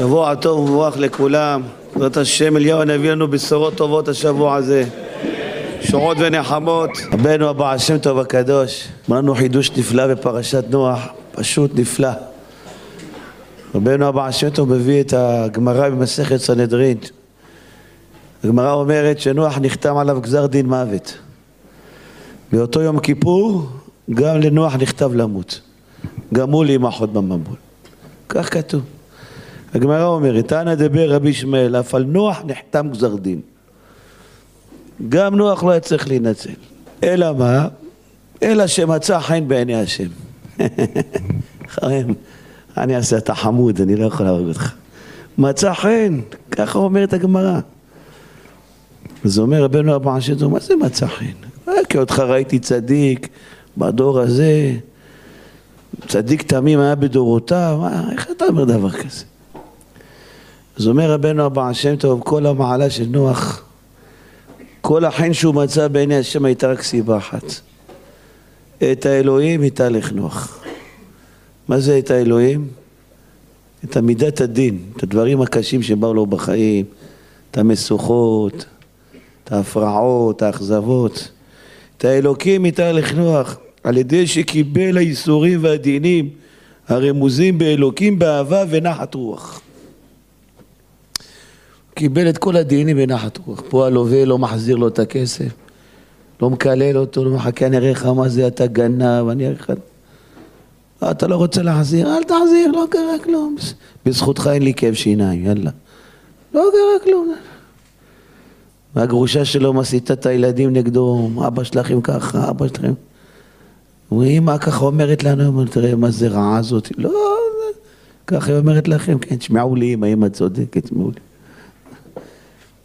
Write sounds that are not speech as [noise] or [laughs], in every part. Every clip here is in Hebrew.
שבוע טוב ומבורך לכולם. בעזרת השם אליהו הנביא לנו בשורות טובות השבוע הזה. שורות ונחמות. רבנו הבא השם טוב הקדוש. אמר לנו חידוש נפלא בפרשת נוח, פשוט נפלא. רבנו הבא השם טוב מביא את הגמרא במסכת סנהדרין. הגמרא אומרת שנוח נחתם עליו גזר דין מוות. באותו יום כיפור גם לנוח נכתב למות. גם הוא להימחות במבול. כך כתוב. הגמרא אומרת, אנא דבר רבי ישמעאל, אף על נוח נחתם גזר דין. גם נוח לא היה צריך להינצל. אלא מה? אלא שמצא חן בעיני השם. [laughs] חיים, אני אעשה אתה חמוד, אני לא יכול להרוג אותך. מצא חן, ככה אומרת הגמרא. אז אומר רבנו אבו עשתו, מה זה מצא חן? כי אותך ראיתי צדיק בדור הזה, צדיק תמים היה בדורותיו, איך אתה אומר דבר כזה? אז אומר רבנו אבא השם טוב, כל המעלה של נוח, כל החן שהוא מצא בעיני השם הייתה רק סיבה אחת. את האלוהים התהלך נוח. מה זה את האלוהים? את המידת הדין, את הדברים הקשים שבאו לו בחיים, את המשוכות, את ההפרעות, האכזבות. את האלוקים התהלך נוח, על ידי שקיבל האיסורים והדינים הרמוזים באלוקים באהבה ונחת רוח. קיבל את כל הדינים בנחת רוח. פה הלווה לא מחזיר לו את הכסף, לא מקלל אותו, לא מחכה, אני אראה לך מה זה, אתה גנב, אני אראה לך... אתה לא רוצה להחזיר? אל תחזיר, לא קרה כלום. בזכותך אין לי כאב שיניים, יאללה. לא קרה כלום. והגרושה שלו מסיתה את הילדים נגדו, אבא שלכם ככה, אבא שלכם... ואמא ככה אומרת לנו, תראה מה זה רעה הזאת. לא, ככה היא אומרת לכם, כן, תשמעו לי אמא, אמא צודקת, תשמעו לי.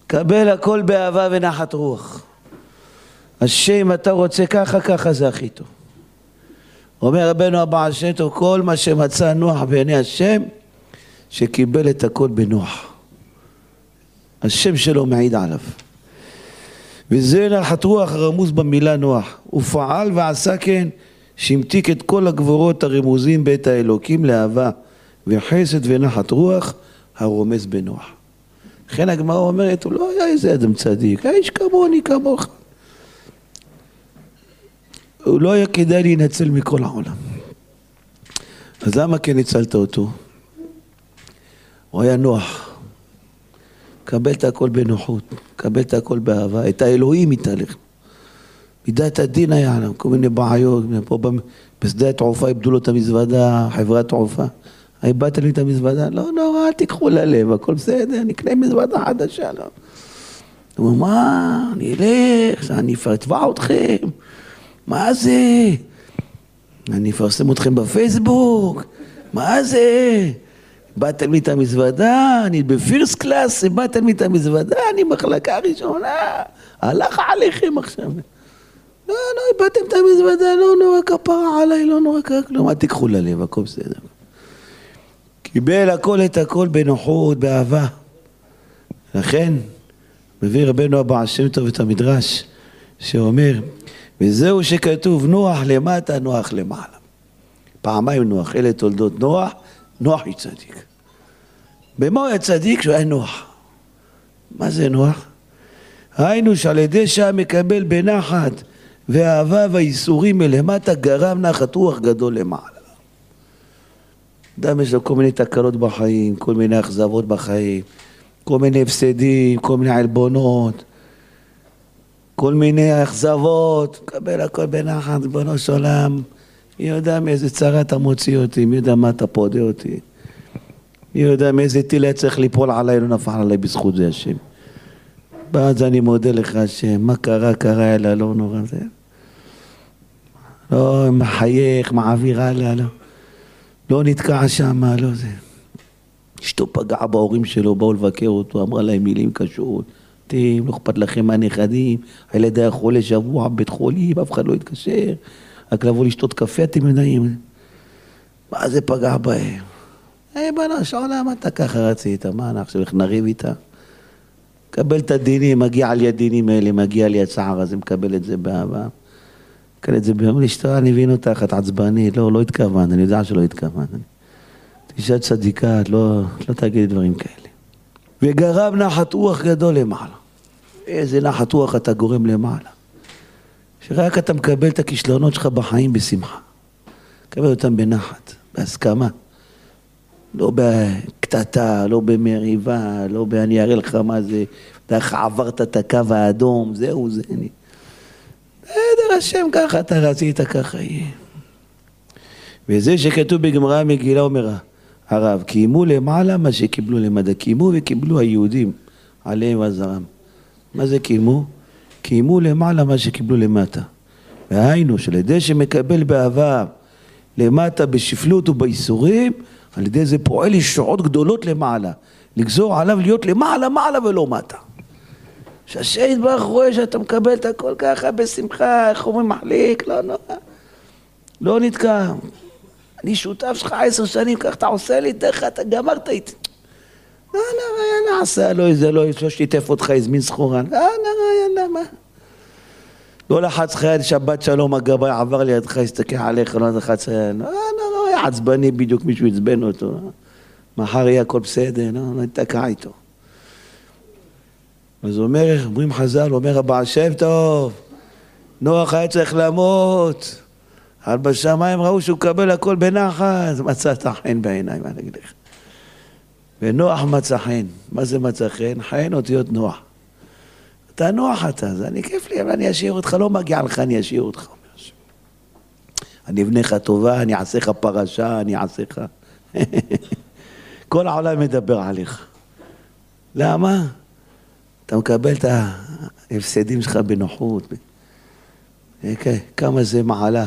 קבל הכל באהבה ונחת רוח. השם, אתה רוצה ככה, ככה זה הכי טוב. אומר רבנו הבעל שם טוב, כל מה שמצא נוח בעיני השם, שקיבל את הכל בנוח. השם שלו מעיד עליו. וזה נחת רוח הרמוז במילה נוח. הוא פעל ועשה כן, שהמתיק את כל הגבורות הרמוזים בית האלוקים לאהבה וחסד ונחת רוח הרומז בנוח. לכן הגמרא אומרת, הוא לא היה איזה אדם צדיק, היה איש כמוני, כמוך. הוא לא היה כדאי להינצל מכל העולם. אז למה כן ניצלת אותו? הוא היה נוח. קבל את הכל בנוחות, קבל את הכל באהבה, את האלוהים התהלך. מידת הדין היה עליו, כל מיני בעיות, פה בשדה התעופה איבדו לו את המזוודה, חברת תעופה. איבדת לי את המזוודה? לא נורא, אל תיקחו ללב, הכל בסדר, נקנה מזוודה חדשה. לא. הוא אומר, מה, אני אלך, אני אתבע אתכם, מה זה? אני אפרסם אתכם בפייסבוק, מה זה? איבדתם לי את המזוודה, אני בפירסט קלאס, איבדתם לי את המזוודה, אני מחלקה ראשונה, הלך עליכם עכשיו. לא, לא, איבדתם את המזוודה, לא נורא כפרה עליי, לא נורא כלום, אל תיקחו ללב, הכל בסדר. קיבל הכל את הכל בנוחות, באהבה. לכן, מביא רבנו הבא שם טוב את המדרש, שאומר, וזהו שכתוב, נוח למטה, נוח למעלה. פעמיים נוח, אלה תולדות נוח, נוח היא צדיק. במה היה צדיק? שהוא היה נוח. מה זה נוח? היינו שעל ידי שהיה מקבל בנחת ואהבה והייסורים מלמטה גרם נחת רוח גדול למעלה. אדם יש לו כל מיני תקלות בחיים, כל מיני אכזבות בחיים, כל מיני הפסדים, כל מיני עלבונות, כל מיני אכזבות, קבל הכל בנחת, ריבונו של עולם, מי יודע מאיזה צרה אתה מוציא אותי, מי יודע מה אתה פודה אותי, מי יודע מאיזה טיל היה צריך ליפול עליי, לא נפל עליי בזכות זה השם. ואז אני מודה לך השם, מה קרה, קרה, אלא לא נורא זה. לא מחייך, מעביר הלאה, לא. לא נתקע שם, לא זה. אשתו פגעה בהורים שלו, באו לבקר אותו, אמרה להם מילים קשות. אתם, לא אכפת לכם מהנכדים, הילד היה חולה שבוע בבית חולים, אף אחד לא התקשר, רק לבוא לשתות קפה אתם יודעים. מה זה פגע בהם? היי בנש עולם, אתה ככה רצית, מה אנחנו עכשיו, איך נריב איתה? קבל את הדינים, מגיע לי הדינים האלה, מגיע לי הצער הזה, מקבל את זה באהבה. מקבל את זה ביום לאשתו, אני מבין אותך, את עצבנית, לא, לא התכוונת, אני יודע שלא התכוונת. אישה צדיקה, את לא, לא תגידי דברים כאלה. וגרם נחת רוח גדול למעלה. איזה נחת רוח אתה גורם למעלה. שרק אתה מקבל את הכישלונות שלך בחיים בשמחה. מקבל אותם בנחת, בהסכמה. לא בקטטה, לא במריבה, לא ב"אני אראה לך מה זה", איך עברת את הקו האדום, זהו זה. אני... בסדר השם, ככה אתה רצית, ככה יהיה. וזה שכתוב בגמרא מגילה אומר הרב, קיימו למעלה מה שקיבלו למדע, קיימו וקיבלו היהודים עליהם ועזרם. מה זה קיימו? קיימו למעלה מה שקיבלו למטה. והיינו שעל ידי שמקבל באהבה למטה בשפלות ובייסורים, על ידי זה פועל ישועות גדולות למעלה. לגזור עליו להיות למעלה מעלה ולא מטה. שהשם יתברך רואה שאתה מקבל את הכל ככה בשמחה, איך אומרים מחליק, לא נורא. לא נתקע. אני שותף שלך עשר שנים, כך אתה עושה לי, דרך אתה גמרת איתי. לא נורא, יאללה, עשה לו איזה, לא, לא שיתף אותך, הזמין סחורה. לא נורא, יאללה, מה? לא לחץ לך יד שבת שלום הגבאי עבר לידך, הסתכל עליך, לא לחץ יד. לא נורא, היה עצבני בדיוק, מישהו עצבן אותו. מחר יהיה הכל בסדר, לא, לא נתקע איתו. אז אומר, אומרים חז"ל, אומר הבעל שם טוב, נוח היה צריך למות, אבל בשמיים ראו שהוא מקבל הכל בנחת, [laughs] מצאת חן בעיניים, מה אני אגיד לך. ונוח מצא חן. מה זה מצא חן? חן אותיות נוח. אתה נוח אתה, אז אני כיף לי, אבל אני אשאיר אותך, לא מגיע לך, אני אשאיר אותך. אני אבנה לך טובה, אני אעשה לך פרשה, אני אעשה לך... [laughs] כל העולם מדבר עליך. למה? אתה מקבל את ההפסדים שלך בנוחות. כן, כמה זה מעלה.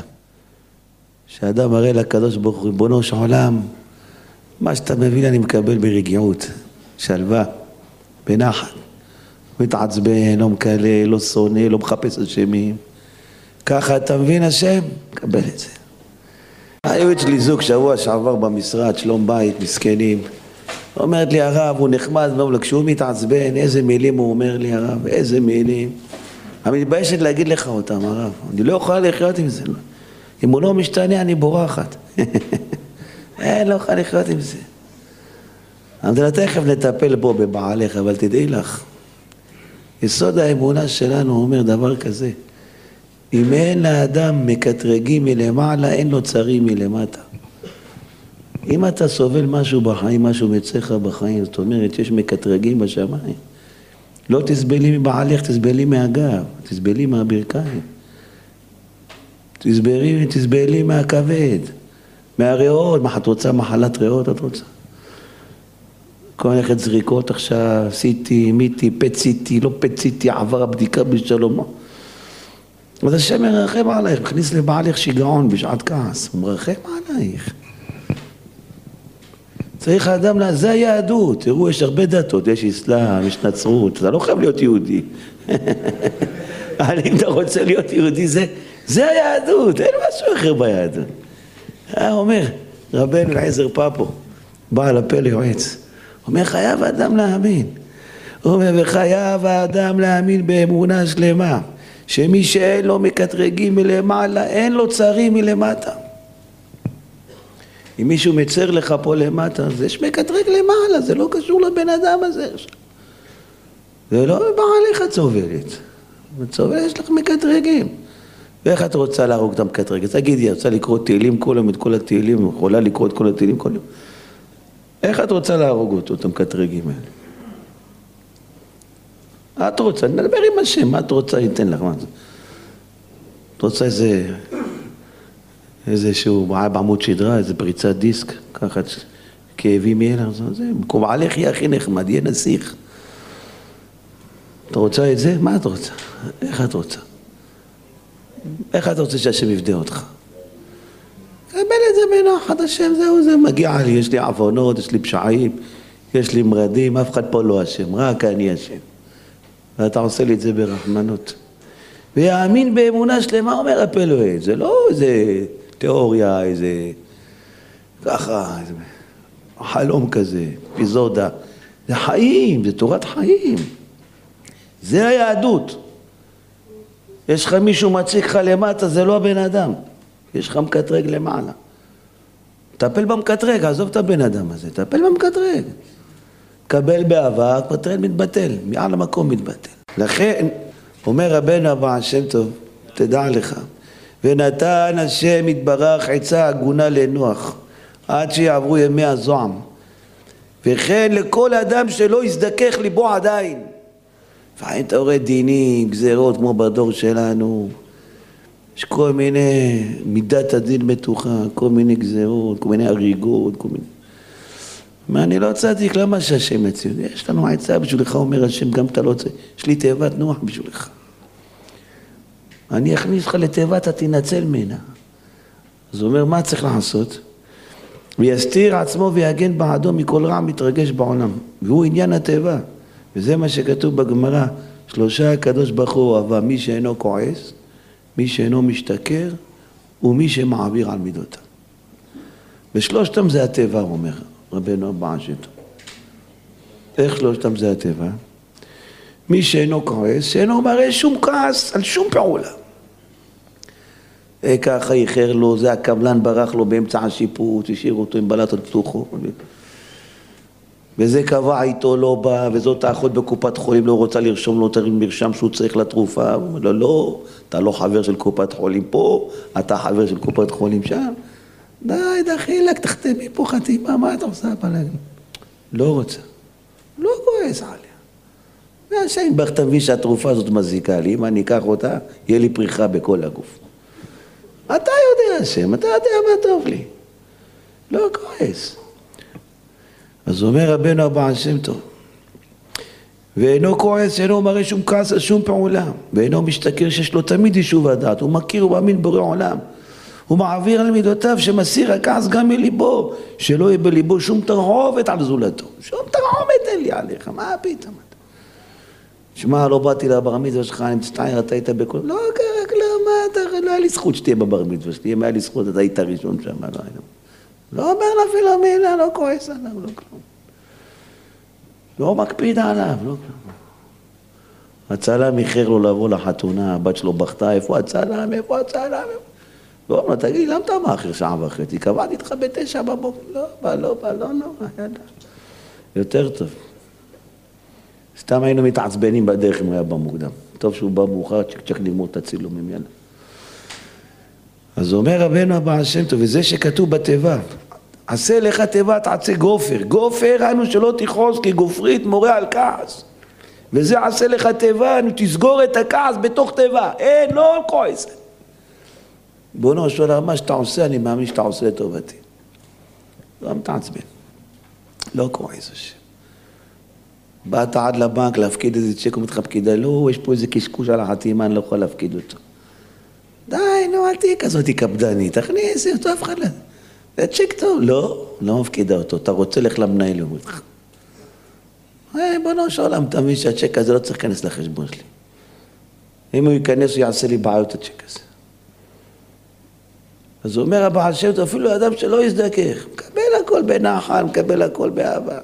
שאדם מראה לקדוש ברוך הוא, ריבונו של עולם, מה שאתה מבין אני מקבל ברגיעות, שלווה, בנחת. מתעצבן, לא מקלל, לא שונא, לא מחפש אשמים. ככה אתה מבין השם? קבל את זה. היו אצלי זוג שבוע שעבר במשרד, שלום בית, מסכנים. אומרת לי הרב, הוא נחמד, לא, כשהוא מתעצבן, איזה מילים הוא אומר לי הרב, איזה מילים. אני מתביישת להגיד לך אותם, הרב. אני לא יכולה לחיות עם זה. אם הוא לא משתנה, אני בורחת. [laughs] אין, לא יכולה לחיות עם זה. אבל תכף נטפל בו בבעלך, אבל תדעי לך, יסוד האמונה שלנו אומר דבר כזה, אם אין לאדם מקטרגים מלמעלה, אין לו צרים מלמטה. אם אתה סובל משהו בחיים, משהו מצך בחיים, זאת אומרת, יש מקטרגים בשמיים. לא תסבלי מבעלך, תסבלי מהגב, תסבלי מהברכיים. תסבלי, תסבלי מהכבד, מהריאות, מה את רוצה מחלת ריאות את רוצה? כל הולכת זריקות עכשיו, עשיתי, מיתי, פציתי, לא פציתי, עבר הבדיקה בשלום. אז השם מרחם עלייך, מכניס לבעלך שיגעון בשעת כעס, מרחם עלייך. צריך האדם, זה היהדות, תראו, יש הרבה דתות, יש אסלאם, יש נצרות, אתה לא חייב להיות יהודי. [laughs] אבל אם אתה רוצה להיות יהודי, זה, זה היהדות, אין משהו אחר ביהדות. היה אומר, רבנו אליעזר פפו, בעל הפלא יועץ, אומר, חייב האדם להאמין. הוא אומר, וחייב האדם להאמין באמונה שלמה, שמי שאין לו מקטרגים מלמעלה, אין לו צרים מלמטה. אם מישהו מצר לך פה למטה, אז יש מקטרג למעלה, זה לא קשור לבן אדם הזה עכשיו. זה לא בעליך. את סובלת, יש לך מקטרגים. ואיך את רוצה להרוג את המקטרגת? תגידי, את רוצה לקרוא תהילים כל יום, את כל התהילים, יכולה לקרוא את כל התהילים כל יום? איך את רוצה להרוג אותו, את המקטרגים האלה? את רוצה, נדבר עם השם, מה את רוצה, ייתן לך, מה זה? את רוצה איזה איזשהו בעיה בעמוד שדרה, איזה פריצת דיסק, ככה כאבים יהיה לך, זה, במקום עליך יהיה הכי נחמד, יהיה נסיך. אתה רוצה את זה? מה את רוצה? איך את רוצה? איך את רוצה שהשם יפדה אותך? קבל את זה בנחת השם, זהו זה, מגיע לי, יש לי עוונות, יש לי פשעים, יש לי מרדים, אף אחד פה לא אשם, רק אני אשם. ואתה עושה לי את זה ברחמנות. ויאמין באמונה שלמה, אומר הפלואל, זה לא איזה תיאוריה, איזה ככה, איזה חלום כזה, אפיזודה. זה חיים, זה תורת חיים. זה היהדות. יש לך מישהו מציג לך למטה, זה לא הבן אדם. יש לך מקטרג למעלה. טפל במקטרג, עזוב את הבן אדם הזה, טפל במקטרג. קבל באהבה, הקטרג מתבטל, מעל המקום מתבטל. לכן, אומר רבנו הבעל שם טוב, תדע לך, ונתן השם יתברך עצה הגונה לנוח, עד שיעברו ימי הזועם. וכן לכל אדם שלא יזדכך ליבו עדיין. לפעמים אתה רואה דינים, גזירות כמו בדור שלנו, יש כל מיני, מידת הדין מתוחה, כל מיני גזירות, כל מיני הריגות, כל מיני... מה, אני לא צדיק, למה שהשם יציל? יש לנו עצה בשבילך, אומר השם, גם אתה לא צריך, יש לי תיבת נוח בשבילך. אני אכניס אותך לתיבת, אתה תנצל ממנה. אז הוא אומר, מה צריך לעשות? ויסתיר עצמו ויגן בעדו מכל רע מתרגש בעולם. והוא עניין התיבה. וזה מה שכתוב בגמרא, שלושה הקדוש ברוך הוא אהבה, מי שאינו כועס, מי שאינו משתכר, ומי שמעביר על מידותיו. ושלושתם זה הטבע, אומר רבנו הבא שטו. איך שלושתם זה הטבע? מי שאינו כועס, שאינו מראה שום כעס על שום פעולה. אה, ככה איחר לו, זה הקבלן ברח לו באמצע השיפוט, השאיר אותו עם בלטות פתוחות. וזה קבע איתו לא בא, וזאת האחות בקופת חולים לא רוצה לרשום לו את המרשם שהוא צריך לתרופה. הוא אומר לו, לא, אתה לא חבר של קופת חולים פה, אתה חבר של קופת חולים שם. די, דחילק, תחתמי פה חתימה, מה אתה עושה? לא רוצה. לא כועס עליה. והשם בך תבין שהתרופה הזאת מזיקה לי, אם אני אקח אותה, יהיה לי פריחה בכל הגוף. אתה יודע השם, אתה יודע מה טוב לי. לא כועס. אז אומר רבנו הבעל שם טוב, ואינו כועס, אינו מראה שום כעס על שום פעולה, ואינו משתכר שיש לו תמיד יישוב הדעת, הוא מכיר ומאמין בורא עולם. הוא מעביר על מידותיו שמסיר הכעס גם מליבו, שלא יהיה בליבו שום תרעובת על זולתו. שום תרעובת אין לי עליך, מה פתאום? שמע, לא באתי לבר מצווה שלך, אני מצטער, אתה היית בכל... לא, רק לא, מה אתה... לא היה לי זכות שתהיה בבר מצווה שלי, אם היה לי זכות, אתה היית ראשון שם, לא היה... לא אומר לה אפילו מילה, לא כועס עליו, לא כלום. לא מקפיד עליו, לא כלום. הצלם איחר לו לבוא לחתונה, הבת שלו בכתה, איפה הצלם, איפה הצלם? והוא אומר לו, תגיד, למה אתה מאחר שעה וחצי? קבעתי איתך בתשע בבוקר. לא בא, לא בא, לא נורא, יאללה. יותר טוב. סתם היינו מתעצבנים בדרך אם הוא היה בא מוקדם. טוב שהוא בא מאוחר, צ'ק צ'ק נגמור את הצילומים, יאללה. אז אומר רבנו הבעל שם טוב, וזה שכתוב בתיבה, עשה לך תיבת עצי גופר, גופר אנו שלא תכעוס כי גופרית מורה על כעס. וזה עשה לך תיבה, אנו תסגור את הכעס בתוך תיבה, אין, לא כועס. בואו של מה שאתה עושה, אני מאמין שאתה עושה לטובתי. לא מתעצבן, לא כועס השם באת עד לבנק להפקיד איזה צ'ק, אומרת לך פקידה, לא, יש פה איזה קשקוש על החתימה, אני לא יכול להפקיד אותו די, נו, אל תהיי כזאת קפדנית, תכניסי אותו, אף אחד לא... זה צ'ק טוב. לא, לא מפקידה אותו, אתה רוצה לך למנהל, הוא אומר לך. בוא'נו של עולם, אתה מבין שהצ'ק הזה לא צריך להיכנס לחשבון שלי. אם הוא ייכנס, הוא יעשה לי בעיות הצ'ק הזה. אז הוא אומר הבעל טוב, אפילו אדם שלא יזדכך, מקבל הכל בנחל, מקבל הכל באהבה.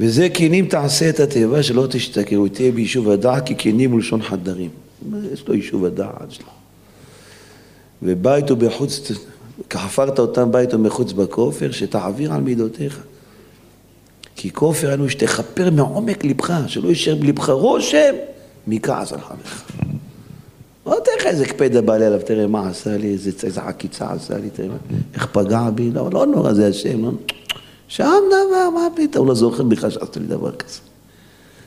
וזה קינים תעשה את התיבה שלא תשתכר, הוא תהיה ביישוב הדעת כי קינים ולשון חדרים. יש לו יישוב הדעת שלו. ובית הוא בחוץ, כחפרת אותם בית ומחוץ בכופר, שתעביר על מידותיך. כי כופר אנו שתכפר מעומק לבך, שלא יישאר בלבך רושם מכעס על חברך. לא תראה לך איזה קפדה בעלי עליו, תראה מה עשה לי, איזה, עקיצה עשה לי, תראה איך פגע בי, לא, לא נורא זה השם, לא, שם דבר, מה פתאום, לא זוכר בכלל שעשת לי דבר כזה.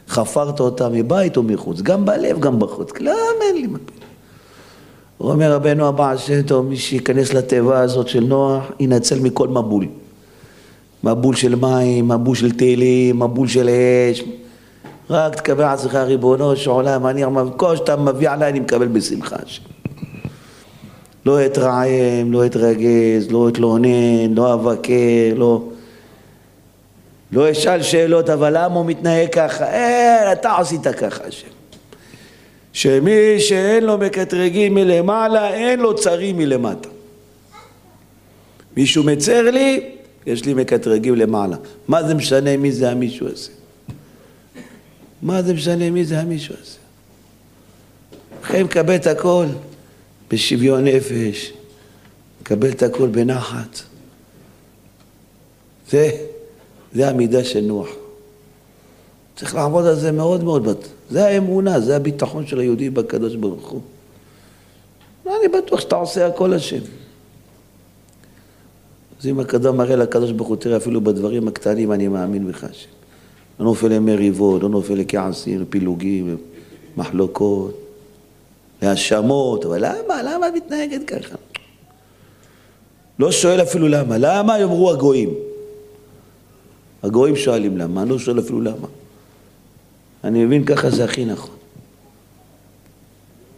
חפרת אותה מבית ומחוץ, גם בלב, גם בחוץ, כלום אין לי מה פתאום. אומר רבנו הבא שם טוב, מי שייכנס לתיבה הזאת של נוח, ינצל מכל מבול. מבול של מים, מבול של תהילים, מבול של אש. רק תקבל עצמך ריבונו של עולם, אני כל שאתה מביא עליי אני מקבל בשמחה. לא אתרעם, לא אתרגז, לא אתלונן, לא אבקר, לא... לא אשאל שאלות, אבל למה הוא מתנהג ככה? אין, אתה עשית ככה, השם. שמי שאין לו מקטרגים מלמעלה, אין לו צרים מלמטה. מישהו מצר לי, יש לי מקטרגים למעלה. מה זה משנה מי זה המישהו הזה? מה זה משנה מי זה המישהו הזה? לכן מקבל את הכל בשוויון נפש, קבל את הכל בנחת. זה, זה המידה של נוח. צריך לעבוד על זה מאוד מאוד. זה האמונה, זה הביטחון של היהודי בקדוש ברוך הוא. אני בטוח שאתה עושה הכל השם. אז אם הקדום מראה לקדוש ברוך הוא, תראה, אפילו בדברים הקטנים אני מאמין בך השם. לא נופל למריבות, לא נופל לכעסים, לפילוגים, מחלוקות, להאשמות, אבל למה, למה את מתנהגת ככה? לא שואל אפילו למה. למה יאמרו הגויים? הגויים שואלים למה, אני לא שואל אפילו למה. אני מבין ככה זה הכי נכון.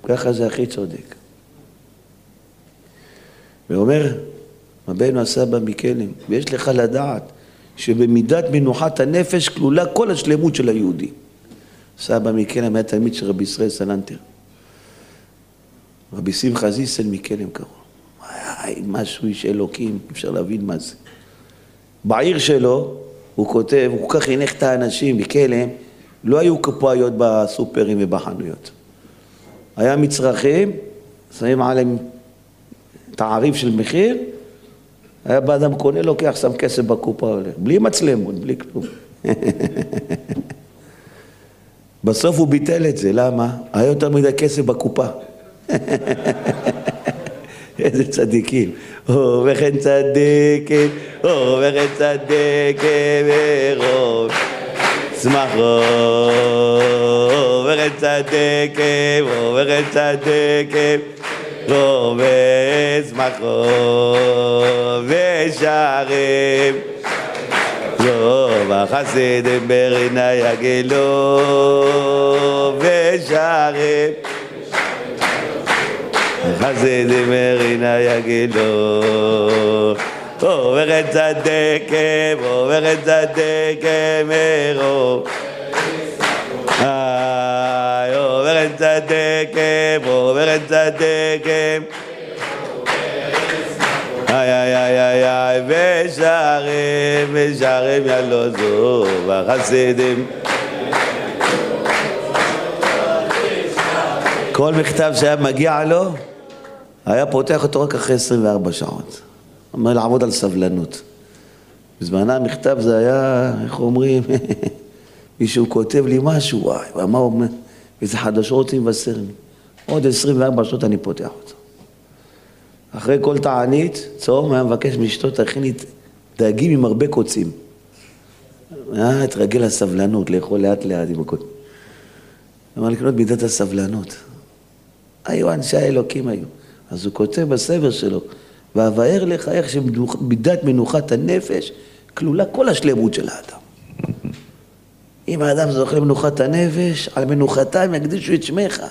ככה זה הכי צודק. ואומר רבנו הסבא מקלם, ויש לך לדעת שבמידת מנוחת הנפש כלולה כל השלמות של היהודי. סבא מקלם היה תלמיד של רבי ישראל סלנטר. רבי שמחה זיסל מקלם קראו. משהו איש אלוקים, אפשר להבין מה זה. בעיר שלו, הוא כותב, הוא כל כך חינך את האנשים מקלם, לא היו קופאיות בסופרים ובחנויות. היה מצרכים, שמים עליהם תעריף של מחיר, היה בא אדם קונה, לוקח, שם כסף בקופה, הולך, בלי מצלמות, בלי כלום. [laughs] בסוף הוא ביטל את זה, למה? היה יותר מדי כסף בקופה. [laughs] איזה צדיקים. וכן צדקת, וכן צדקת ברוב שמחו. וכן צדקת, וכן צדקת רוב שמחו ושערים. רוב החסידים ברינה יגלו ושערים. חסידים מרינה יגילו עוברת צדקם, עוברת צדקם מרו עוברת צדקם, עוברת צדקם איי איי איי איי איי ושערים, ושערים ילוזו בחסידים כל מכתב שהיה מגיע לו היה פותח אותו רק אחרי 24 שעות. אומר לעבוד על סבלנות. בזמנה המכתב זה היה, איך אומרים, [laughs] מישהו כותב לי משהו, וואי, מה הוא אומר? איזה חדשות רוצים לבשר לי. עוד 24 שעות אני פותח אותו. אחרי כל תענית, צהום היה מבקש מאשתו, תכיני דגים עם הרבה קוצים. היה התרגל לסבלנות, לאכול לאט לאט עם הקוצים. אמר לקנות מידת הסבלנות. היו אנשי האלוקים היו. אז הוא כותב בספר שלו, ואבאר לך איך שמידת מנוחת הנפש כלולה כל השלמות של האדם. [laughs] אם האדם זוכה למנוחת הנפש, על מנוחתם יקדישו את שמך.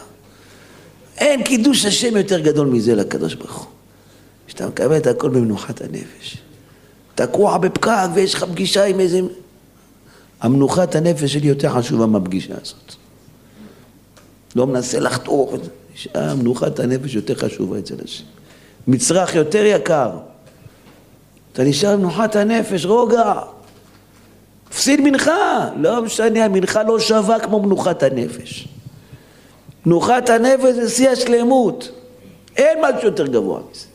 אין קידוש השם יותר גדול מזה לקדוש ברוך הוא. שאתה מקבל את הכל במנוחת הנפש. תקוע בפקק ויש לך פגישה עם איזה... המנוחת הנפש שלי יותר חשובה מהפגישה הזאת. לא מנסה לחתוך את זה. שם מנוחת הנפש יותר חשובה אצל השם. מצרך יותר יקר. אתה נשאר במנוחת הנפש, רוגע. תפסיד מנחה. לא משנה, המנחה לא שווה כמו מנוחת הנפש. מנוחת הנפש זה שיא השלמות. אין משהו יותר גבוה מזה.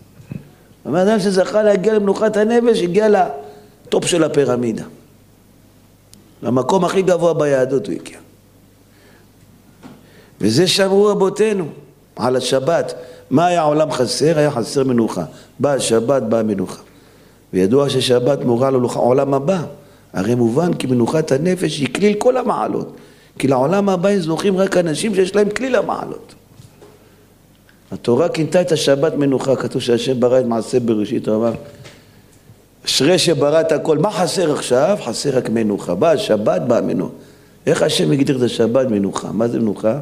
אומר אדם שזכה להגיע למנוחת הנפש, הגיע לטופ של הפירמידה. למקום הכי גבוה ביהדות הוא הגיע. וזה שמרו רבותינו. על השבת. מה היה העולם חסר? היה חסר מנוחה. באה שבת, באה מנוחה. וידוע ששבת מורה לעולם הבא. הרי מובן כי מנוחת הנפש היא כליל כל המעלות. כי לעולם הבא זוכים רק אנשים שיש להם כליל המעלות. התורה כינתה את השבת מנוחה, כתוב שהשם ברא את מעשה בראשית, הוא אמר, אשרי שברא את הכל, מה חסר עכשיו? חסר רק מנוחה. באה השבת, באה מנוחה. איך השם הגדיר את השבת מנוחה? מה זה מנוחה?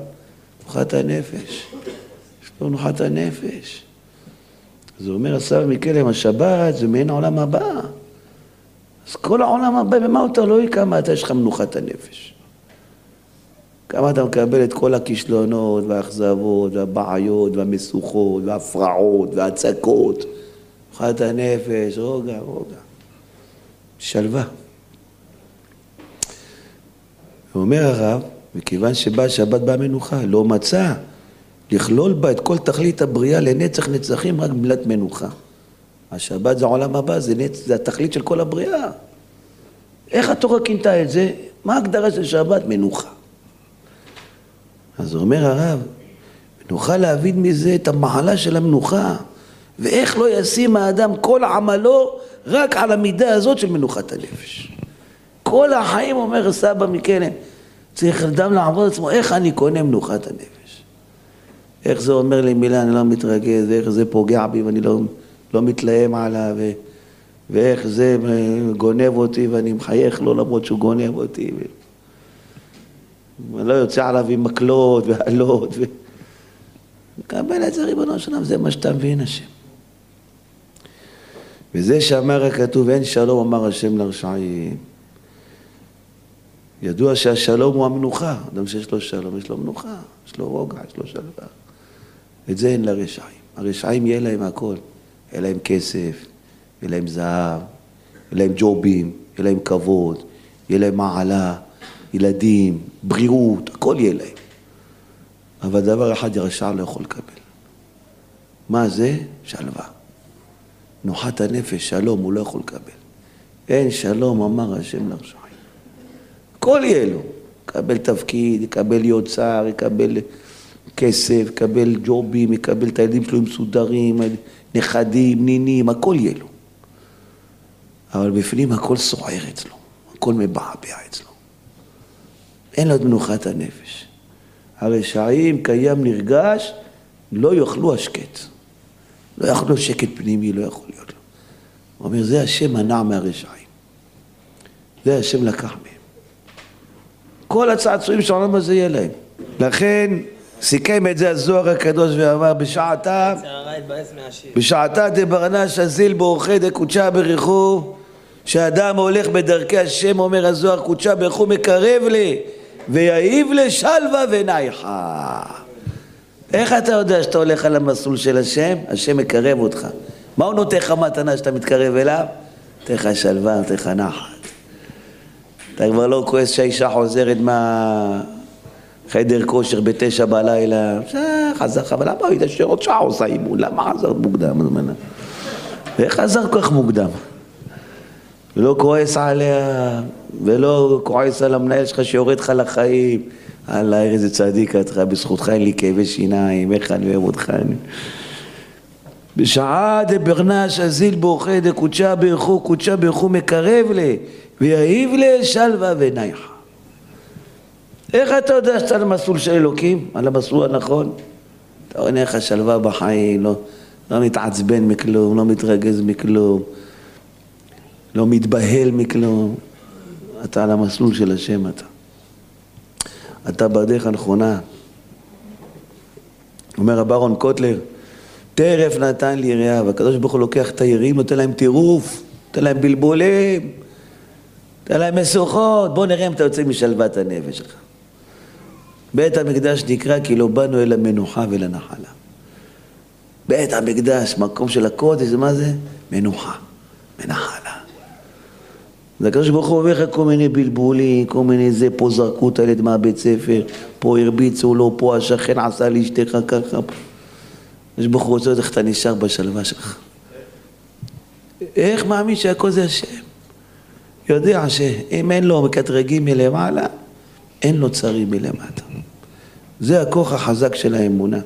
מנוחת הנפש. לא נוחת הנפש. הוא אומר, הסבא מקלם, השבת זה מעין העולם הבא. אז כל העולם הבא, במה הוא תלוי? כמה אתה יש לך מנוחת הנפש. כמה אתה מקבל את כל הכישלונות והאכזבות והבעיות והמשוכות וההפרעות וההצקות. מנוחת הנפש, רוגע, רוגע. שלווה. ואומר הרב, מכיוון שבא שבת באה מנוחה, לא מצא לכלול בה את כל תכלית הבריאה לנצח נצחים רק במילת מנוחה. השבת זה העולם הבא, זה, נצ... זה התכלית של כל הבריאה. איך התורה כינתה את זה? מה ההגדרה של שבת? מנוחה. אז אומר הרב, נוכל להבין מזה את המעלה של המנוחה, ואיך לא ישים האדם כל עמלו רק על המידה הזאת של מנוחת הנפש. כל החיים, אומר סבא מקלם, צריך אדם לעבוד עצמו, איך אני קונה מנוחת הנפש? איך זה אומר לי מילה, אני לא מתרגז, איך זה פוגע בי ואני לא, לא מתלהם עליו, ו... ואיך זה גונב אותי ואני מחייך לו למרות שהוא גונב אותי. ו... ואני לא יוצא עליו עם מקלות ואלות. ו... מקבל את זה ריבונו של עולם, זה מה שאתה מבין השם. וזה שאמר הכתוב, אין שלום אמר השם לרשעים. ידוע שהשלום הוא המנוחה. אדם שיש לו שלום, יש לו מנוחה, יש לו רוגע, יש לו שלווה. את זה אין לרשעים. הרשעים יהיה להם הכל. יהיה להם כסף, יהיה להם זהב, יהיה להם ג'ובים, יהיה להם כבוד, יהיה להם מעלה, ילדים, בריאות, הכל יהיה להם. אבל דבר אחד הרשע לא יכול לקבל. מה זה? שלווה. נוחת הנפש, שלום, הוא לא יכול לקבל. אין שלום, אמר השם לרשעים. הכל יהיה לו. יקבל תפקיד, יקבל להיות שר, יקבל כסף, יקבל ג'ובים, יקבל את הילדים שלו מסודרים, נכדים, נינים, הכל יהיה לו. אבל בפנים הכל סוער אצלו, הכל מבעבע אצלו. אין לו את מנוחת הנפש. הרשעים קיים נרגש, לא יאכלו השקט. לא יאכלו שקט פנימי, לא יכול להיות לו. הוא אומר, זה השם מנע מהרשעים. זה השם לקח מהם. כל הצעצועים של העולם הזה יהיה להם. לכן סיכם את זה הזוהר הקדוש ואמר בשעתה בשעתה דברנש אזיל באורחי דקודשה ברכו שאדם הולך בדרכי השם אומר הזוהר קודשה ברכו מקרב לי ויעיב לשלווה ונייחה איך אתה יודע שאתה הולך על המסלול של השם? השם מקרב אותך מה הוא נותן לך מתנה שאתה מתקרב אליו? נותן לך שלווה, נותן לך נחת אתה כבר לא כועס שהאישה חוזרת מהחדר כושר בתשע בלילה, חזר לך, אבל למה היית שעוד שעה עושה אימון? למה חזרת מוקדם? איך חזר כל כך מוקדם? ולא כועס עליה, ולא כועס על המנהל שלך שיורד לך לחיים. אללה, איזה צדיק אתה, בזכותך אין לי כאבי שיניים, איך אני אוהב אותך. בשעה דברנש אזיל בוכה דקודשה ברכו, קודשה ברכו מקרב לי. ויעיב לשלווה ונייחה. איך אתה יודע שאתה על המסלול של אלוקים? על המסלול הנכון? אתה עונה לך שלווה בחיים, לא, לא מתעצבן מכלום, לא מתרגז מכלום, לא מתבהל מכלום. אתה על המסלול של השם אתה. אתה בדרך הנכונה. אומר רב אהרון קוטלר, טרף נתן לי יריעה, והקדוש ברוך הוא לוקח את היריעים, נותן להם טירוף, נותן להם בלבולים. תן להם משוכות, בוא נראה אם אתה יוצא משלוות הנפש שלך. בית המקדש נקרא כי לא באנו אל המנוחה ולנחלה. בית המקדש, מקום של הקודש, מה זה? מנוחה, מנחלה. אז הקדוש ברוך הוא אומר לך כל מיני בלבולים, כל מיני זה, פה זרקו את הילד מהבית ספר, פה הרביצו לו, פה השכן עשה לאשתך ככה. הקדוש ברוך הוא רוצה איך אתה נשאר בשלווה שלך. איך מאמין שהכל זה השם? יודע שאם אין לו מקטרגים מלמעלה, אין לו צרים מלמטה. זה הכוח החזק של האמונה.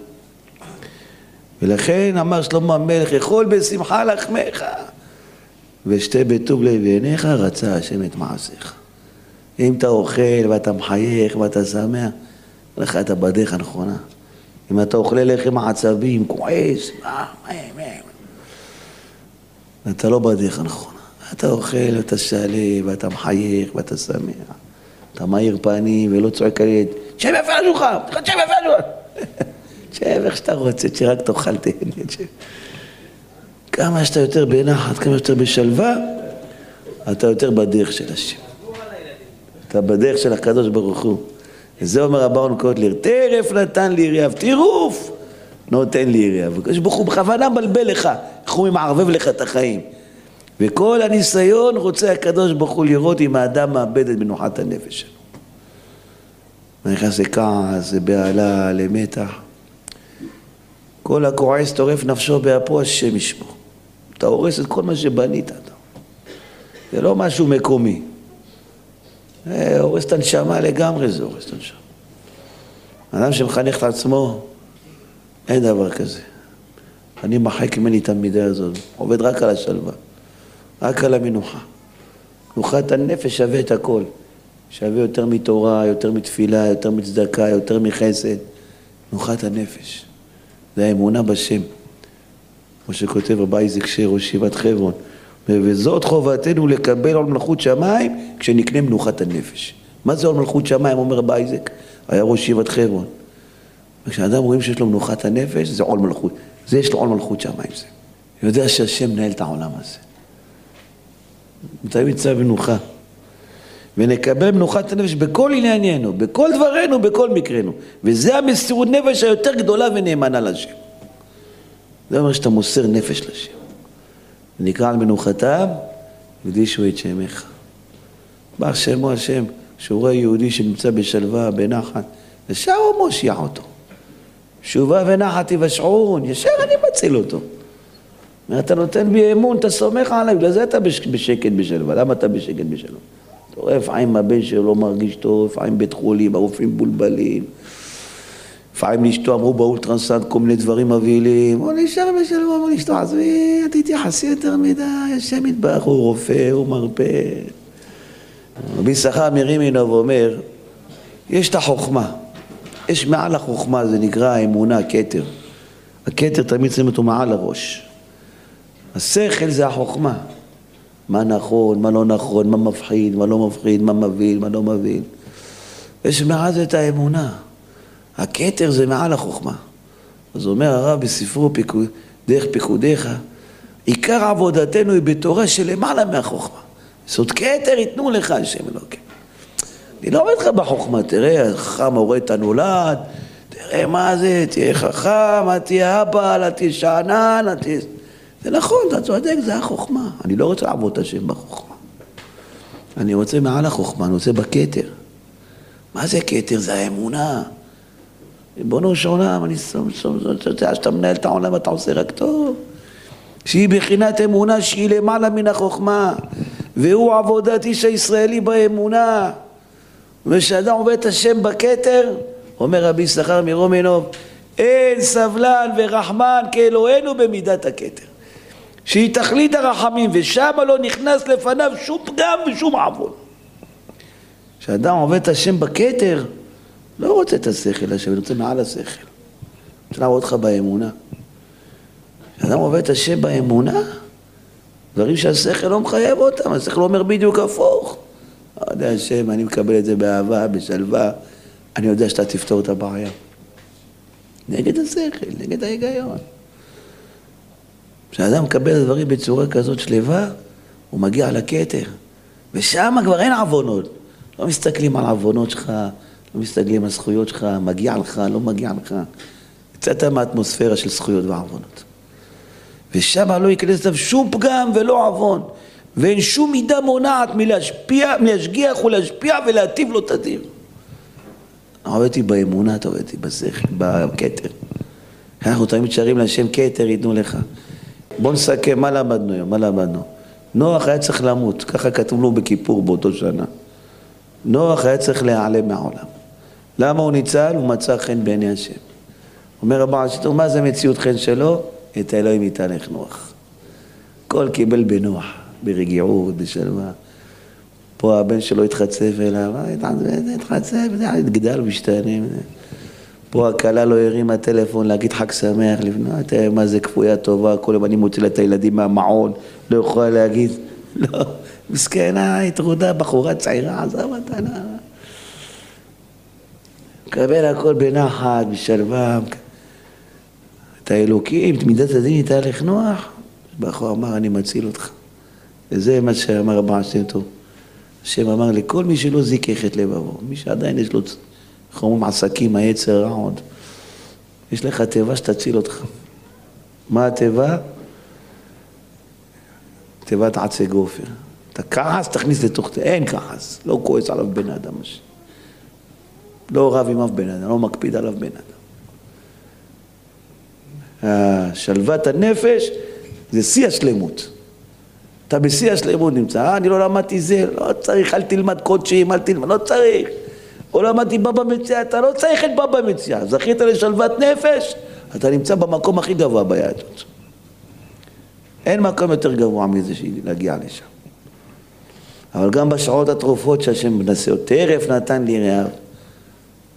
ולכן אמר שלמה המלך, יכול בשמחה לחמך ושתה בטוב לב בעיניך, רצה השם את מעשיך. אם אתה אוכל ואתה מחייך ואתה שמח, לך אתה בדרך הנכונה. אם אתה אוכל לחם עצבים, כועס, אתה לא בדרך הנכונה. אתה אוכל, אתה שלב, ואתה מחייך, ואתה שמח. אתה מאיר פנים ולא צועק על יד, שב יפה על השולחן, שב יפה על השולחן. שב איך שאתה רוצה, שרק תאכל תהנה. כמה שאתה יותר בנחת, כמה שאתה בשלווה, אתה יותר בדרך של השם. אתה בדרך של הקדוש ברוך הוא. וזה אומר רב אהרון קוטלר, טרף נתן לי יריב, טירוף נותן לי יריב. הקדוש ברוך הוא בכוונה מבלבל לך, איך הוא מערבב לך את החיים. וכל הניסיון רוצה הקדוש ברוך הוא לראות אם האדם מאבד את מנוחת הנפש שלו. נכנס לכעס, לבהלה, למתח. כל הכועס טורף נפשו באפו, השם ישמור. אתה הורס את כל מה שבנית. זה לא משהו מקומי. זה הורס את הנשמה לגמרי, זה הורס את הנשמה. אדם שמחנך את עצמו, אין דבר כזה. אני מחק ממני את המידה הזאת, עובד רק על השלווה, רק על המנוחה. מנוחת הנפש שווה את הכל. שווה יותר מתורה, יותר מתפילה, יותר מצדקה, יותר מחסד. מנוחת הנפש. זה האמונה בשם. כמו שכותב רבי איזק שר, ראש ישיבת חברון. וזאת חובתנו לקבל עול מלכות שמיים כשנקנה מנוחת הנפש. מה זה עול מלכות שמיים, אומר רבי איזק? היה ראש ישיבת חברון. וכשאדם רואים שיש לו מנוחת הנפש, זה עול מלכות. זה יש לו עול מלכות שמיים זה. יודע שהשם מנהל את העולם הזה. תמיד צו מנוחה. ונקבל מנוחת הנפש בכל עניינינו, בכל דברינו, בכל מקרנו. וזה המסירות נפש היותר גדולה ונאמנה לשם. זה אומר שאתה מוסר נפש לשם. נקרא על מנוחתם, הקדישו את שמך. בא שמו השם, כשהוא רואה יהודי שנמצא בשלווה, בנחת, ישר הוא מושיע אותו. שובה ונחת יבשעון, ישר אני מציל אותו. אתה נותן בי אמון, אתה סומך עליי, בגלל זה אתה בשקט בשלווה. למה אתה בשקט בשלווה? אתה רואה, לפעמים הבן שלו לא מרגיש טוב, לפעמים בית חולים, הרופאים מבולבלים. לפעמים לאשתו אמרו באולטרסנט כל מיני דברים מבהילים. הוא נשאר בשלווה, אמר לאשתו, עזבי, אל תתייחסי יותר מדי, השם יתברך, הוא רופא, הוא מרפא. רבי יששכר מרימינוב אומר, יש את החוכמה. יש מעל החוכמה, זה נקרא האמונה, הכתר. הכתר תמיד שמים אותו מעל הראש. השכל זה החוכמה. מה נכון, מה לא נכון, מה מפחיד, מה לא מפחיד, מה מבהיל, מה לא מבהיל. יש מעל זה את האמונה. הכתר זה מעל החוכמה. אז אומר הרב בספרו פיקוד, דרך פיקודיך, עיקר עבודתנו היא בתורה שלמעלה מהחוכמה. זאת כתר ייתנו לך השם אלוקים. אני לא אומר לך בחוכמה, תראה, החכם הורה את הנולד, תראה מה זה, תהיה חכם, אל תהיה אבא, אל תהיה שאנן, אל תהיה... זה נכון, אתה צודק, זה החוכמה. אני לא רוצה לעבוד את השם בחוכמה. אני רוצה מעל החוכמה, אני רוצה בכתר. מה זה כתר? זה האמונה. ריבונו של עולם, אני יודע שאתה מנהל את העולם ואתה עושה רק טוב. שהיא בחינת אמונה שהיא למעלה מן החוכמה, והוא עבודת איש הישראלי באמונה. ושאדם עובד את השם בכתר, אומר רבי יששכר מרומנוב, אין סבלן ורחמן כאלוהינו במידת הכתר. שהיא תכלית הרחמים, ושם לא נכנס לפניו שום פגם ושום עוון. כשאדם עובד את השם בכתר, לא רוצה את השכל השם, אני רוצה מעל השכל. רוצה לעבוד אותך באמונה. כשאדם עובד את השם באמונה, דברים שהשכל לא מחייב אותם, השכל אומר בדיוק הפוך. לא יודע השם, אני מקבל את זה באהבה, בשלווה, אני יודע שאתה תפתור את הבעיה. נגד השכל, נגד ההיגיון. כשאדם מקבל דברים בצורה כזאת שלווה, הוא מגיע לכתר, ושם כבר אין עוונות. לא מסתכלים על עוונות שלך, לא מסתכלים על זכויות שלך, מגיע לך, לא מגיע לך. יצאת מהאטמוספירה של זכויות ועוונות. ושם לא ייכנס לזה שום פגם ולא עוון, ואין שום מידה מונעת מלהשפיע, מלהשגיח ולהשפיע ולהטיב לו את הדין. עובדתי באמונה, אתה עובדתי בשכל, בכתר. אנחנו תמיד שרים להשם כתר ייתנו לך. בואו נסכם, מה למדנו היום? מה למדנו? נוח היה צריך למות, ככה כתוב לו בכיפור באותו שנה. נוח היה צריך להיעלם מהעולם. למה הוא ניצל? הוא מצא חן בעיני השם. אומר הבעל שיטור, מה זה מציאות חן שלו? את האלוהים יתהלך נוח. הכל קיבל בנוח, ברגיעות, בשלווה. פה הבן שלו התחצף אליו, התחצף, גדל משתנה. פה הכלה לא הרימה טלפון להגיד חג שמח, לבנות, תראה מה זה כפויה טובה, כל יום אני מוציא לה את הילדים מהמעון, לא יכולה להגיד, לא, מסכנה, התרודה, בחורה צעירה, עזב אותה, לא. מקבל הכל בנחת, בשלווה. את האלוקים, את מידת הדין איתה נוח, בחור אמר, אני מציל אותך. וזה מה שאמר הבעל שם טוב. השם אמר לכל מי שלא זיכך את לבבו, מי שעדיין יש לו, איך אומרים, עסקים, היצר רע עוד. יש לך תיבה שתציל אותך. מה התיבה? תיבת עצי גופר. אתה כעס, תכניס לתוך... אין כעס, לא כועס עליו בן אדם. לא רב עם אף בן אדם, לא מקפיד עליו בן אדם. שלוות הנפש זה שיא השלמות. אתה בשיא השלמות נמצא, אה, אני לא למדתי זה, לא צריך, אל תלמד קודשים, אל תלמד, לא צריך. לא למדתי בבא מציאה, אתה לא צריך את בבא מציאה. זכית לשלוות נפש, אתה נמצא במקום הכי גבוה ביהדות. אין מקום יותר גבוה מזה להגיע לשם. אבל גם בשעות התרופות שהשם מנסה, טרף נתן לי רעב.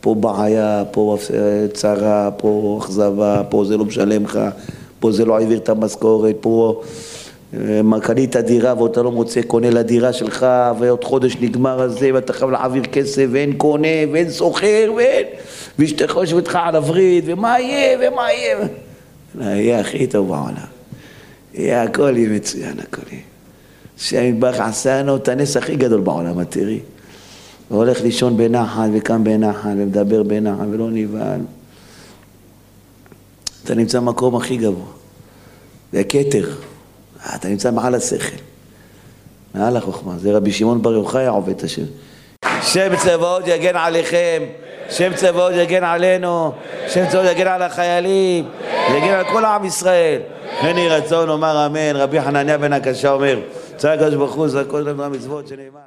פה בעיה, פה צרה, פה אכזבה, פה זה לא משלם לך, פה זה לא העביר את המשכורת, פה קנית דירה ואתה לא מוצא קונה לדירה שלך ועוד חודש נגמר הזה ואתה חייב להעביר כסף ואין קונה ואין סוחר ואין ואשתך יושבת לך על הווריד ומה יהיה ומה יהיה? יהיה הכי טוב בעולם. יהיה הכל יהיה מצוין הכל יהיה. יתברך עשה לנו את הנס הכי גדול בעולם התראי והולך לישון בנחל וקם בנחל ומדבר בנחל ולא נבהל. אתה נמצא במקום הכי גבוה. זה כתר אתה נמצא מעל השכל, מעל החוכמה. זה רבי שמעון בר יוחאי עובד את השם. שם צבאות יגן עליכם, שם צבאות יגן עלינו, שם צבאות יגן על החיילים, יגן על כל עם ישראל. יהי רצון, אומר אמן. רבי חנניה בן הקשה אומר, צעק הקדוש ברוך הוא, זה הכל דבר מצוות שנאמר.